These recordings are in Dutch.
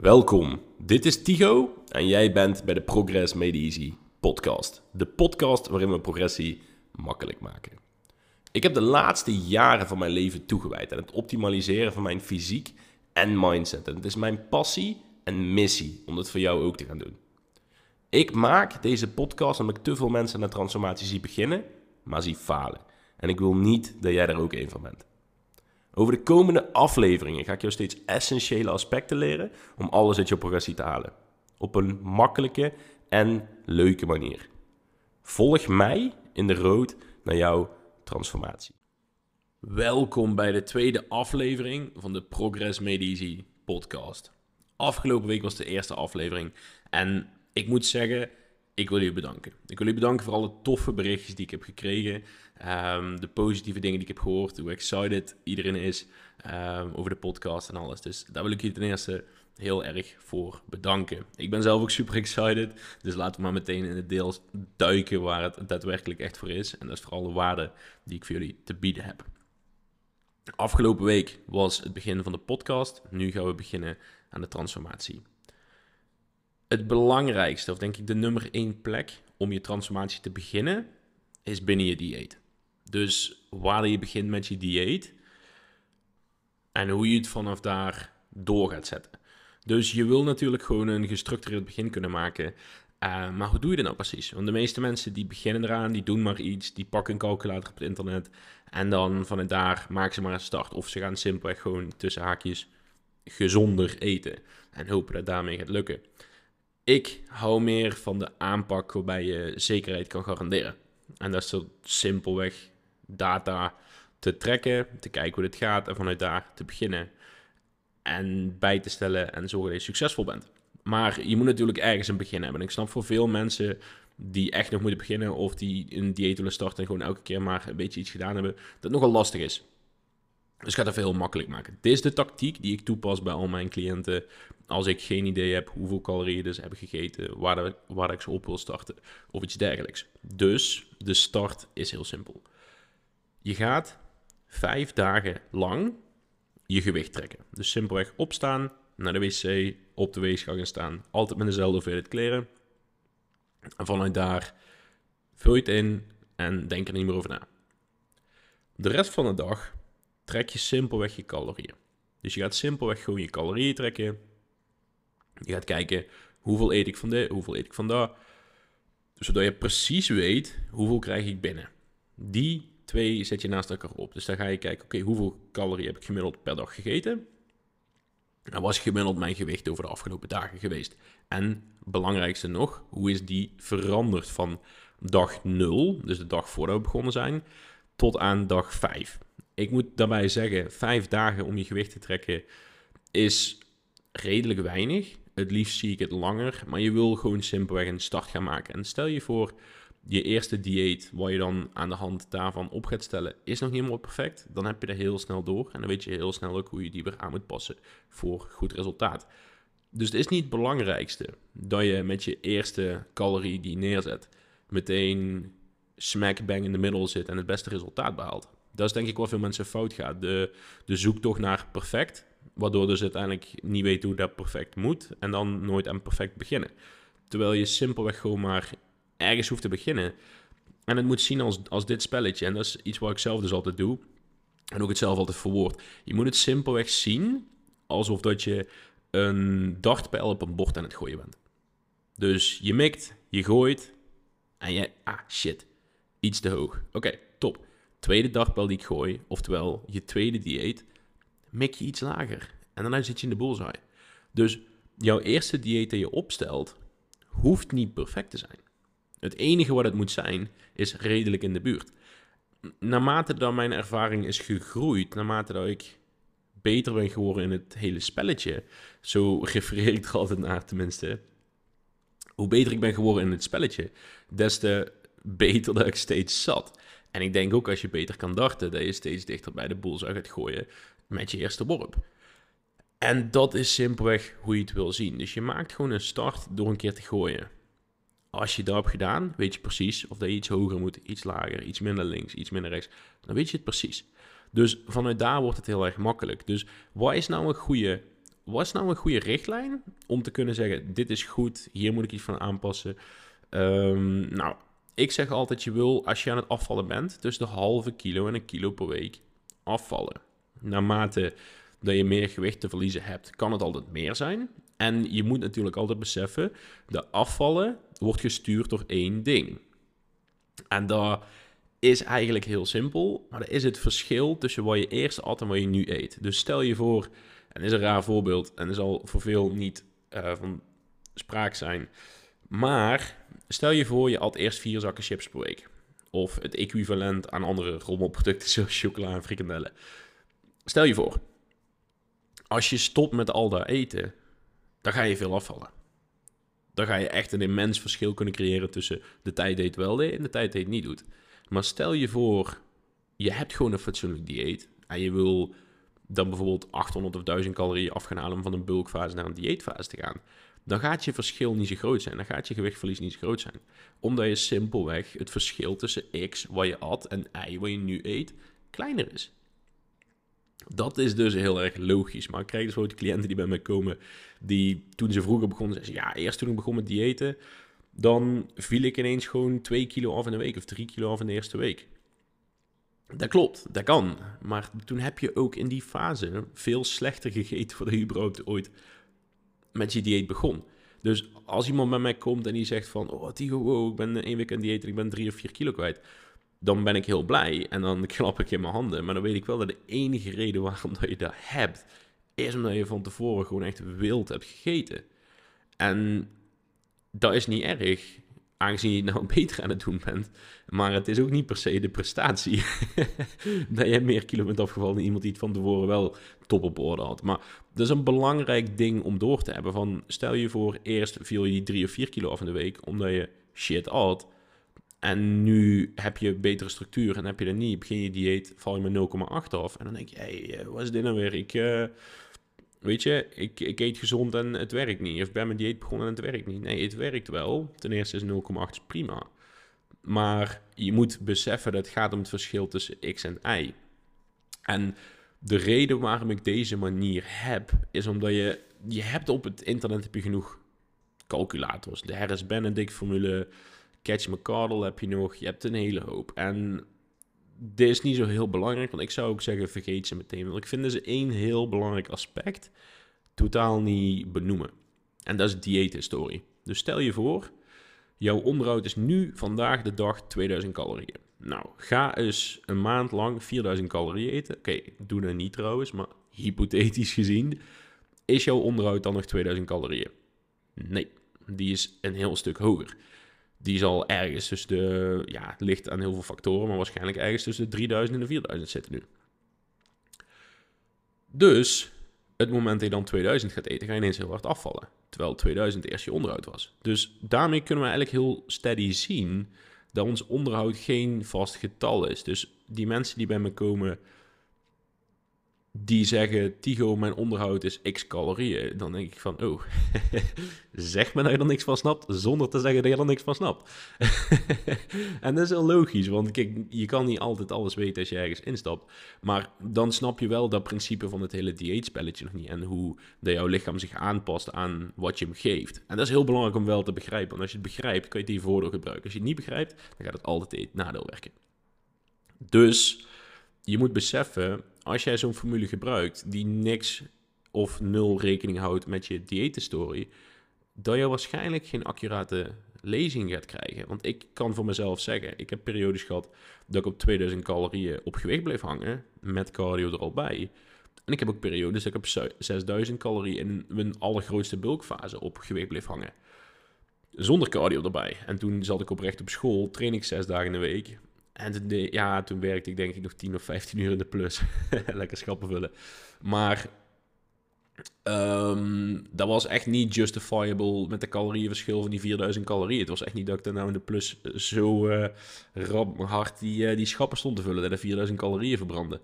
Welkom, dit is Tigo en jij bent bij de Progress Made Easy podcast. De podcast waarin we progressie makkelijk maken. Ik heb de laatste jaren van mijn leven toegewijd aan het optimaliseren van mijn fysiek en mindset. En het is mijn passie en missie om dat voor jou ook te gaan doen. Ik maak deze podcast omdat ik te veel mensen de transformatie zie beginnen, maar zie falen. En ik wil niet dat jij er ook een van bent. Over de komende afleveringen ga ik jou steeds essentiële aspecten leren om alles uit je progressie te halen. Op een makkelijke en leuke manier. Volg mij in de road naar jouw transformatie. Welkom bij de tweede aflevering van de Progress Made Easy podcast. Afgelopen week was de eerste aflevering en ik moet zeggen, ik wil jullie bedanken. Ik wil jullie bedanken voor alle toffe berichtjes die ik heb gekregen. Ehm, de positieve dingen die ik heb gehoord. Hoe excited iedereen is ehm, over de podcast en alles. Dus daar wil ik je ten eerste heel erg voor bedanken. Ik ben zelf ook super excited. Dus laten we maar meteen in het deel duiken waar het daadwerkelijk echt voor is. En dat is vooral de waarde die ik voor jullie te bieden heb. Afgelopen week was het begin van de podcast. Nu gaan we beginnen aan de transformatie. Het belangrijkste, of denk ik de nummer één plek om je transformatie te beginnen, is binnen je dieet. Dus waar je begint met je dieet en hoe je het vanaf daar door gaat zetten. Dus je wil natuurlijk gewoon een gestructureerd begin kunnen maken. Uh, maar hoe doe je dat nou precies? Want de meeste mensen die beginnen eraan, die doen maar iets, die pakken een calculator op het internet en dan vanuit daar maken ze maar een start. Of ze gaan simpelweg gewoon tussen haakjes gezonder eten en hopen dat daarmee gaat lukken. Ik hou meer van de aanpak waarbij je zekerheid kan garanderen. En dat is zo simpelweg data te trekken, te kijken hoe dit gaat en vanuit daar te beginnen. En bij te stellen en zorgen dat je succesvol bent. Maar je moet natuurlijk ergens een begin hebben. En ik snap voor veel mensen die echt nog moeten beginnen of die een dieet willen starten en gewoon elke keer maar een beetje iets gedaan hebben, dat nogal lastig is. Dus gaat het heel makkelijk maken. Dit is de tactiek die ik toepas bij al mijn cliënten. Als ik geen idee heb hoeveel calorieën dus hebben gegeten, waar, waar ik ze op wil starten of iets dergelijks. Dus de start is heel simpel. Je gaat vijf dagen lang je gewicht trekken. Dus simpelweg opstaan, naar de wc, op de weegschaal staan. Altijd met dezelfde hoeveelheid kleren. En vanuit daar vul je het in en denk er niet meer over na. De rest van de dag trek je simpelweg je calorieën. Dus je gaat simpelweg gewoon je calorieën trekken. Je gaat kijken hoeveel eet ik van dit, hoeveel eet ik van dat. Zodat je precies weet hoeveel krijg ik binnen. Die twee zet je naast elkaar op. Dus dan ga je kijken, oké, hoeveel calorieën heb ik gemiddeld per dag gegeten? En was gemiddeld mijn gewicht over de afgelopen dagen geweest? En belangrijkste nog, hoe is die veranderd van dag 0, dus de dag voordat we begonnen zijn, tot aan dag 5? Ik moet daarbij zeggen, vijf dagen om je gewicht te trekken is redelijk weinig. Het liefst zie ik het langer, maar je wil gewoon simpelweg een start gaan maken. En stel je voor, je eerste dieet, wat je dan aan de hand daarvan op gaat stellen, is nog niet helemaal perfect. Dan heb je er heel snel door en dan weet je heel snel ook hoe je die weer aan moet passen voor goed resultaat. Dus het is niet het belangrijkste dat je met je eerste calorie die neerzet meteen smack bang in de middel zit en het beste resultaat behaalt. Dat is denk ik wat veel mensen fout gaat. De, de zoektocht naar perfect, waardoor dus uiteindelijk niet weten hoe dat perfect moet en dan nooit aan perfect beginnen. Terwijl je simpelweg gewoon maar ergens hoeft te beginnen. En het moet zien als, als dit spelletje. En dat is iets wat ik zelf dus altijd doe. En ook het zelf altijd verwoord. Je moet het simpelweg zien alsof dat je een dartpijl op een bord aan het gooien bent. Dus je mikt, je gooit en je... Ah, shit. Iets te hoog. Oké, top. Tweede dartpijl die ik gooi, oftewel je tweede dieet, mik je iets lager. En daarna zit je in de bullseye. Dus jouw eerste dieet dat je opstelt, hoeft niet perfect te zijn. Het enige wat het moet zijn, is redelijk in de buurt. Naarmate dat mijn ervaring is gegroeid, naarmate dat ik beter ben geworden in het hele spelletje, zo refereer ik er altijd naar tenminste, hoe beter ik ben geworden in het spelletje, des te beter dat ik steeds zat. En ik denk ook als je beter kan darten, dat je steeds dichter bij de boel zou gaat gooien met je eerste worp. En dat is simpelweg hoe je het wil zien. Dus je maakt gewoon een start door een keer te gooien. Als je dat hebt gedaan, weet je precies of dat je iets hoger moet, iets lager, iets minder links, iets minder rechts. Dan weet je het precies. Dus vanuit daar wordt het heel erg makkelijk. Dus wat is nou een goede wat is nou een goede richtlijn om te kunnen zeggen: dit is goed, hier moet ik iets van aanpassen? Ehm, nou, ik zeg altijd: je wil als je aan het afvallen bent, tussen de halve kilo en een kilo per week afvallen. Naarmate dat je meer gewicht te verliezen hebt, kan het altijd meer zijn. En je moet natuurlijk altijd beseffen: de afvallen wordt gestuurd door één ding. En dat is eigenlijk heel simpel, maar dat is het verschil tussen wat je eerst at en wat je nu eet. Dus stel je voor, en is een raar voorbeeld en er zal voor veel niet uh, van spraak zijn, maar stel je voor je at eerst vier zakken chips per week. Of het equivalent aan andere rommelproducten zoals chocola en frikandellen. Stel je voor, als je stopt met al dat eten, dan ga je veel afvallen. Dan ga je echt een immens verschil kunnen creëren tussen de tijd die het wel deed en de tijd die het niet doet. Maar stel je voor, je hebt gewoon een fatsoenlijk dieet en je wil dan bijvoorbeeld 800 of 1000 calorieën af gaan halen om van een bulkfase naar een dieetfase te gaan. Dan gaat je verschil niet zo groot zijn. Dan gaat je gewichtverlies niet zo groot zijn. Omdat je simpelweg het verschil tussen X, wat je at, en Y, wat je nu eet, kleiner is. Dat is dus heel erg logisch. Maar ik krijg dus ook cliënten die bij mij komen, die toen ze vroeger begonnen, zeiden ja, eerst toen ik begon met diëten, dan viel ik ineens gewoon 2 kilo af in een week of 3 kilo af in de eerste week. Dat klopt, dat kan. Maar toen heb je ook in die fase veel slechter gegeten voordat je überhaupt ooit met je dieet begon. Dus als iemand bij mij komt en die zegt van... Oh, Tigo, wow, ik ben één week aan dieet en ik ben 3 of 4 kilo kwijt. Dan ben ik heel blij en dan klap ik in mijn handen. Maar dan weet ik wel dat de enige reden waarom dat je dat hebt... is omdat je van tevoren gewoon echt wild hebt gegeten. En dat is niet erg, aangezien je het nou beter aan het doen bent. Maar het is ook niet per se de prestatie dat je meer kilo bent afgevallen dan iemand die het van tevoren wel top op orde had. Maar dat is een belangrijk ding om door te hebben. Van, stel je voor, eerst viel je die 3 of 4 kilo af in de week omdat je shit had. En nu heb je betere structuur en heb je dat niet. Begin je dieet, val je met 0,8 af. En dan denk je, hey, eh, wat is dit nou weer? Ik... Uh, weet je, ik, ik eet gezond en het werkt niet. Of ben mijn dieet begonnen en het werkt niet. Nee, het werkt wel. Ten eerste is 0,8 prima. Maar je moet beseffen dat het gaat om het verschil tussen x en y. En de reden waarom ik deze manier heb, is omdat je, je hebt op het internet heb je genoeg calculators. De Harris Benedict formule, Catch McCardle heb je nog. Je hebt een hele hoop. En dit is niet zo heel belangrijk, want ik zou ook zeggen, vergeet ze meteen. Want ik vind ze één heel belangrijk aspect totaal niet benoemen. En dat is dieethistorie. Dus stel je voor, jouw onderhoud is nu vandaag de dag 2000 calorieën. Nou, ga eens een maand lang 4000 calorieën eten. Oké, doe dat niet trouwens, maar hypothetisch gezien, is jouw onderhoud dan nog 2000 calorieën? Nee, die is een heel stuk hoger die zal ergens tussen de, ja, het ligt aan heel veel factoren, maar waarschijnlijk ergens tussen de 3000 en de 4000 zitten nu. Dus, het moment dat je dan 2000 gaat eten, ga je ineens heel hard afvallen. Terwijl 2000 eerst je onderhoud was. Dus daarmee kunnen we eigenlijk heel steady zien dat ons onderhoud geen vast getal is. Dus die mensen die bij me komen die zeggen, Tigo, mijn onderhoud is x calorieën. Dan denk ik van, oh, zeg me dat je er niks van snapt, zonder te zeggen dat je er niks van snapt. en dat is heel logisch, want kijk, je kan niet altijd alles weten als je ergens instapt. Maar dan snap je wel dat principe van het hele dieetspelletje nog niet. En hoe dat jouw lichaam zich aanpast aan wat je hem geeft. En dat is heel belangrijk om wel te begrijpen. Want als je het begrijpt, kan je het die voordeel gebruiken. Als je het niet begrijpt, dan gaat het altijd het nadeel werken. Dus je moet beseffen, als jij zo'n formule gebruikt die niks of nul rekening houdt met je dieethistorie, dat je waarschijnlijk geen accurate lezing gaat krijgen. Want ik kan voor mezelf zeggen, ik heb periodes gehad dat ik op 2000 calorieën op gewicht bleef hangen, met cardio er al bij. En ik heb ook periodes dat ik op 6000 calorieën in mijn allergrootste bulkfase op gewicht bleef hangen. Zonder cardio erbij. En toen zat ik oprecht op school, train ik zes dagen in de week. En toen, ja, toen werkte ik denk ik nog 10 of 15 uur in de plus. Lekker schappen vullen. Maar um, dat was echt niet justifiable met de calorieënverschil van die 4000 calorieën. Het was echt niet dat ik dan nou in de plus zo uh, rap hard die, uh, die schappen stond te vullen. Dat er 4000 calorieën verbrandde.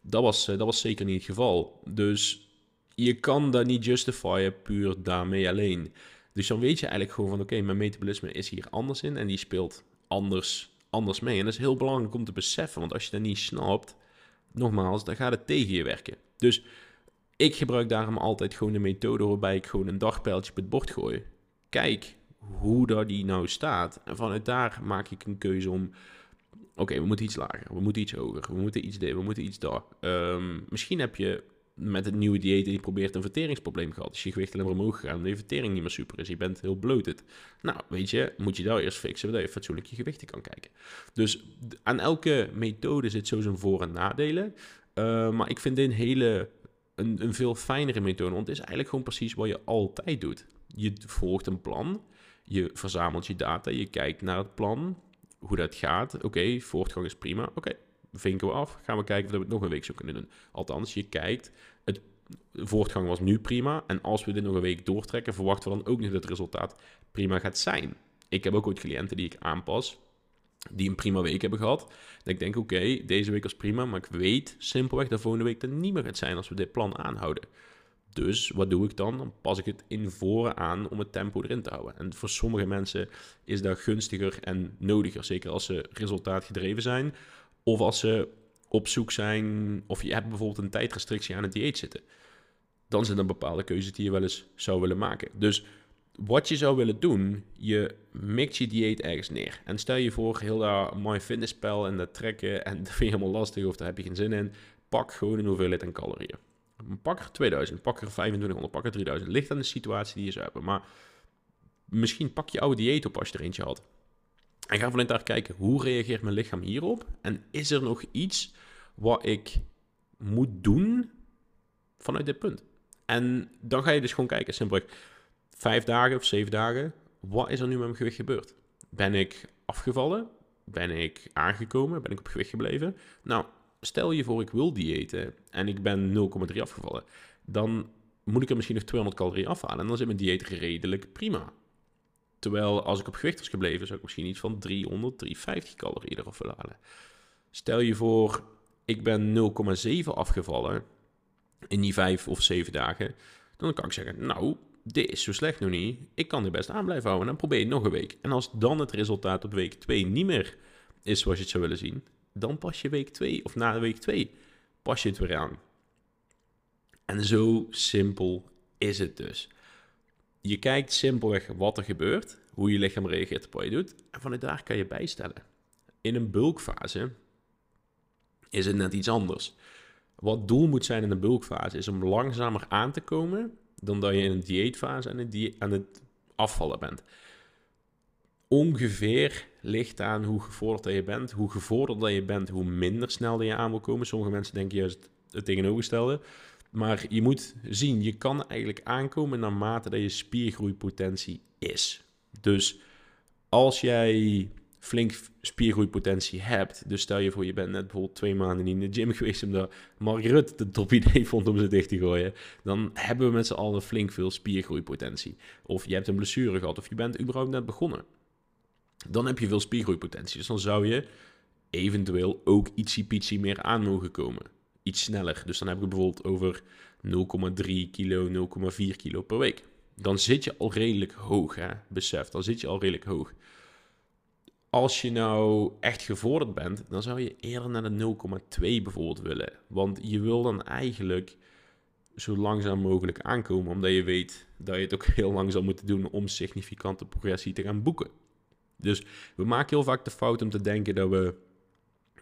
Dat was, dat was zeker niet het geval. Dus je kan dat niet justifieren puur daarmee alleen. Dus dan weet je eigenlijk gewoon van oké, mijn metabolisme is hier anders in en die speelt anders anders mee. En dat is heel belangrijk om te beseffen, want als je dat niet snapt, nogmaals, dan gaat het tegen je werken. Dus Ik gebruik daarom altijd gewoon de methode waarbij ik gewoon een dagpijltje op het bord gooi. Kijk hoe dat die nou staat. En vanuit daar maak ik een keuze om... Oké, we moeten iets lager, we moeten iets hoger, we moeten iets dit, we moeten iets daar. Ehm, misschien heb je met het nieuwe dieet die probeert een verteringsprobleem gehad. Is je gewicht alleen maar omhoog gegaan omdat je vertering niet meer super is. Je bent heel bloated. Nou, weet je, moet je daar eerst fixen, zodat je fatsoenlijk je gewichten kan kijken. Dus aan elke methode zit zo zijn voor- en nadelen. Uh, maar ik vind dit een hele, een, een veel fijnere methode, want het is eigenlijk gewoon precies wat je altijd doet. Je volgt een plan, je verzamelt je data, je kijkt naar het plan, hoe dat gaat. Oké, voortgang is prima. Oké, vinken we af. Gaan we kijken of we het nog een week zo kunnen doen. Althans, je kijkt, het voortgang was nu prima. En als we dit nog een week doortrekken, verwachten we dan ook niet dat het resultaat prima gaat zijn. Ik heb ook ooit cliënten die ik aanpas, die een prima week hebben gehad. Dat ik denk, oké, deze week was prima, maar ik weet simpelweg dat volgende week er niet meer gaat zijn als we dit plan aanhouden. Dus wat doe ik dan? Dan pas ik het in voren aan om het tempo erin te houden. En voor sommige mensen is dat gunstiger en nodiger, zeker als ze resultaatgedreven zijn. Of als ze op zoek zijn, of je hebt bijvoorbeeld een tijdrestrictie aan het dieet zitten. Dan zijn er bepaalde keuzes die je wel eens zou willen maken. Dus wat je zou willen doen, je mixt je dieet ergens neer. En stel je voor, heel dat MyFitnessPal en dat trekken, en dat vind je helemaal lastig of daar heb je geen zin in. Pak gewoon een hoeveelheid aan calorieën. Pak er 2000, pak er 2500, pak er 3000. Ligt aan de situatie die je zou hebben. Maar misschien pak je oude dieet op als je er eentje had. En ga vanuit daar kijken, hoe reageert mijn lichaam hierop? En is er nog iets wat ik moet doen vanuit dit punt? En dan ga je dus gewoon kijken, simpelweg, vijf dagen of zeven dagen, wat is er nu met mijn gewicht gebeurd? Ben ik afgevallen? Ben ik aangekomen? Ben ik op gewicht gebleven? Nou, stel je voor ik wil diëten en ik ben 0,3 afgevallen, dan moet ik er misschien nog 200 calorieën afhalen en dan zit mijn dieet redelijk prima. Terwijl als ik op gewicht was gebleven, zou ik misschien iets van 300, 350 calorieën eraf willen. Stel je voor, ik ben 0,7 afgevallen in die 5 of 7 dagen. Dan kan ik zeggen, nou, dit is zo slecht nog niet. Ik kan er best aan blijven houden. En dan probeer je nog een week. En als dan het resultaat op week 2 niet meer is zoals je het zou willen zien, dan pas je week 2 of na week 2 pas je het weer aan. En zo simpel is het dus. Je kijkt simpelweg wat er gebeurt, hoe je lichaam reageert op wat je doet, en vanuit daar kan je bijstellen. In een bulkfase is het net iets anders. Wat doel moet zijn in de bulkfase is om langzamer aan te komen dan dat je in een dieetfase aan het, aan het afvallen bent. Ongeveer ligt aan hoe gevorderd je bent. Hoe gevorderder je bent, hoe minder snel je aan wil komen. Sommige mensen denken juist het tegenovergestelde. Maar je moet zien, je kan eigenlijk aankomen naarmate dat je spiergroeipotentie is. Dus als jij flink spiergroeipotentie hebt, dus stel je voor je bent net bijvoorbeeld twee maanden in de gym geweest omdat Mark Rutte het top idee vond om ze dicht te gooien, dan hebben we met z'n allen flink veel spiergroeipotentie. Of je hebt een blessure gehad of je bent überhaupt net begonnen. Dan heb je veel spiergroeipotentie, dus dan zou je eventueel ook ietsje meer aan mogen komen iets sneller. Dus dan heb ik bijvoorbeeld over 0,3 kilo, 0,4 kilo per week. Dan zit je al redelijk hoog, hè? besef. Dan zit je al redelijk hoog. Als je nou echt gevorderd bent, dan zou je eerder naar de 0,2 bijvoorbeeld willen. Want je wil dan eigenlijk zo langzaam mogelijk aankomen, omdat je weet dat je het ook heel lang zal moeten doen om significante progressie te gaan boeken. Dus we maken heel vaak de fout om te denken dat we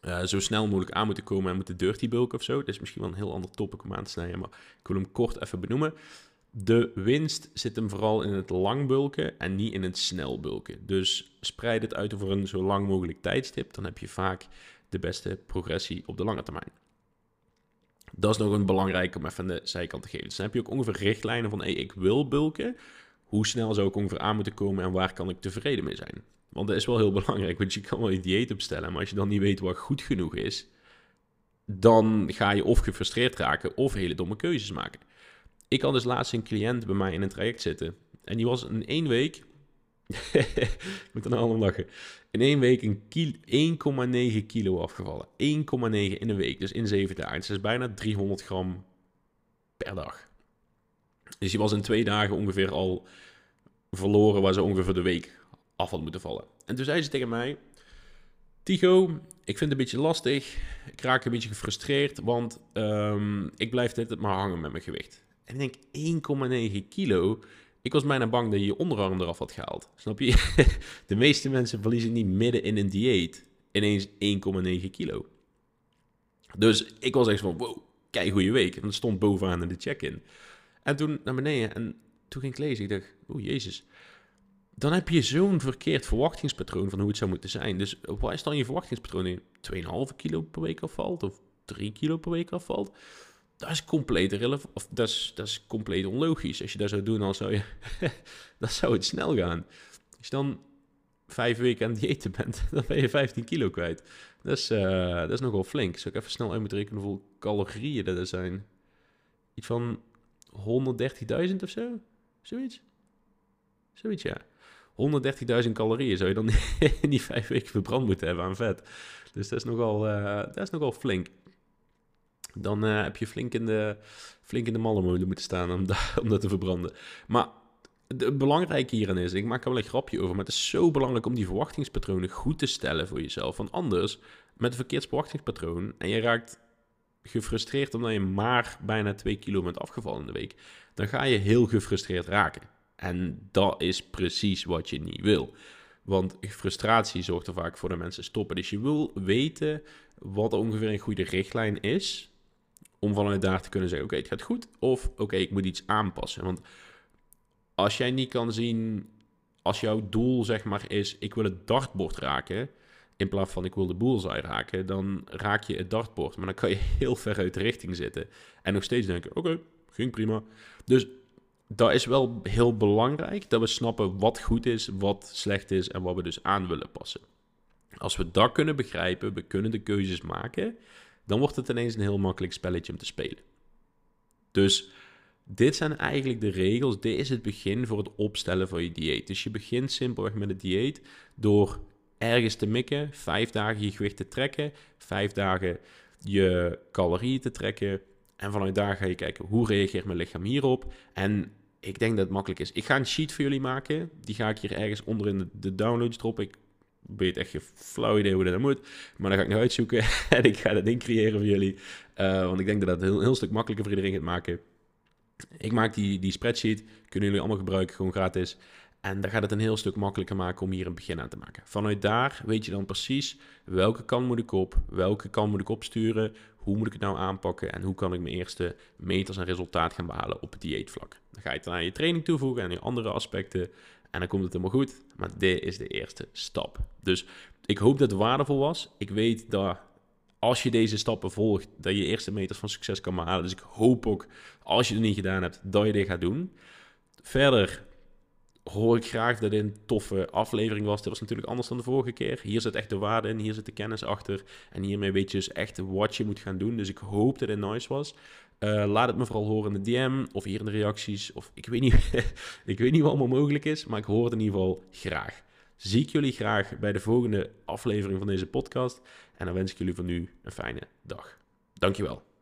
uh, zo snel mogelijk aan moeten komen en moeten dirty bulken of zo. Dat is misschien wel een heel ander topic om aan te snijden, maar ik wil hem kort even benoemen. De winst zit hem vooral in het lang bulken en niet in het snel bulken. Dus spreid het uit over een zo lang mogelijk tijdstip, dan heb je vaak de beste progressie op de lange termijn. Dat is nog een belangrijk om even aan de zijkant te geven. Dus dan heb je ook ongeveer richtlijnen van, hey, ik wil bulken. Hoe snel zou ik ongeveer aan moeten komen en waar kan ik tevreden mee zijn? Want dat is wel heel belangrijk, want je kan wel je dieet opstellen, maar als je dan niet weet wat goed genoeg is, dan ga je of gefrustreerd raken of hele domme keuzes maken. Ik had dus laatst een cliënt bij mij in een traject zitten en die was in één week, ik moet nou allemaal lachen, in één week een 1,9 kilo afgevallen. 1,9 in een week, dus in zeven dagen. Dus dat is bijna 300 gram per dag. Dus die was in twee dagen ongeveer al verloren waar ze ongeveer de week af had moeten vallen. En toen zei ze tegen mij: Tigo, ik vind het een beetje lastig. Ik raak een beetje gefrustreerd, want ehm, ik blijf dit maar hangen met mijn gewicht. En ik denk 1,9 kilo. Ik was bijna bang dat je je onderarm eraf had gehaald. Snap je? De meeste mensen verliezen niet midden in een dieet ineens 1,9 kilo. Dus ik was echt van, wow, kijk goede week. En dat stond bovenaan in de check-in. En toen naar beneden en toen ging ik lezen. Ik dacht, oh jezus. Dan heb je zo'n verkeerd verwachtingspatroon van hoe het zou moeten zijn. Dus wat is dan je verwachtingspatroon? 2,5 kilo per week afvalt of 3 kilo per week afvalt? Dat is compleet relevant. Of dat is, dat is compleet onlogisch. Als je dat zou doen, dan zou je. dan zou het snel gaan. Als je dan vijf weken aan diëten bent, dan ben je 15 kilo kwijt. Dat is, uh, dat is nogal flink. Zou ik even snel uit moeten rekenen hoeveel calorieën er zijn? Iets van 130.000 of zo? Zoiets? Zoiets, ja. 130.000 calorieën zou je dan in die vijf weken verbrand moeten hebben aan vet. Dus dat is nogal, uh, dat is nogal flink. Dan uh, heb je flink in de, flink in de mallenmolen moeten staan om, om dat te verbranden. Maar het belangrijke hierin is, ik maak er wel een grapje over, maar het is zo belangrijk om die verwachtingspatronen goed te stellen voor jezelf. Want anders, met een verkeerd verwachtingspatroon en je raakt gefrustreerd omdat je maar bijna 2 kilo bent afgevallen in de week, dan ga je heel gefrustreerd raken. En dat is precies wat je niet wil. Want frustratie zorgt er vaak voor dat mensen stoppen. Dus je wil weten wat ongeveer een goede richtlijn is. Om vanuit daar te kunnen zeggen: Oké, het gaat goed. Of oké, ik moet iets aanpassen. Want als jij niet kan zien, als jouw doel zeg maar is: ik wil het dartbord raken, in plaats van ik wil de bullseye raken, dan raak je het dartbord. Maar dan kan je heel ver uit de richting zitten en nog steeds denken: oké, ging prima. Dus dat is wel heel belangrijk dat we snappen wat goed is, wat slecht is en wat we dus aan willen passen. Als we dat kunnen begrijpen, we kunnen de keuzes maken, dan wordt het ineens een heel makkelijk spelletje om te spelen. Dus dit zijn eigenlijk de regels. Dit is het begin voor het opstellen van je dieet. Dus je begint simpelweg met het dieet door ergens te mikken, vijf dagen je gewicht te trekken, vijf dagen je calorieën te trekken. En vanuit daar ga je kijken hoe reageert mijn lichaam hierop. En ik denk dat het makkelijk is. Ik ga een sheet voor jullie maken. Die ga ik hier ergens onder in de, downloads droppen. Ik weet echt geen flauw idee hoe dat moet. Maar dan ga ik nog uitzoeken en ik ga dat ding creëren voor jullie. Uh, want ik denk dat dat een heel, heel stuk makkelijker voor iedereen gaat maken. Ik maak die, die spreadsheet, kunnen jullie allemaal gebruiken, gewoon gratis. En daar gaat het een heel stuk makkelijker maken om hier een begin aan te maken. Vanuit daar weet je dan precies welke kant moet ik op, welke kant moet ik opsturen, hoe moet ik het nou aanpakken en hoe kan ik mijn eerste meters en resultaat gaan behalen op het dieetvlak. Dan ga je het aan je training toevoegen en je andere aspecten en dan komt het helemaal goed. Maar dit is de eerste stap. Dus ik hoop dat het waardevol was. Ik weet dat als je deze stappen volgt, dat je eerste meters van succes kan behalen. Dus ik hoop ook, als je het niet gedaan hebt, dat je dit gaat doen. Verder hoor ik graag dat dit een toffe aflevering was. Dit was natuurlijk anders dan de vorige keer. Hier zit echt de waarde in, hier zit de kennis achter. En hiermee weet je dus echt wat je moet gaan doen. Dus ik hoop dat het nice was. Uh, laat het me vooral horen in de DM of hier in de reacties. Of ik weet niet, ik weet niet wat allemaal mogelijk is, maar ik hoor het in ieder geval graag. Zie ik jullie graag bij de volgende aflevering van deze podcast. En dan wens ik jullie voor nu een fijne dag. Dankjewel.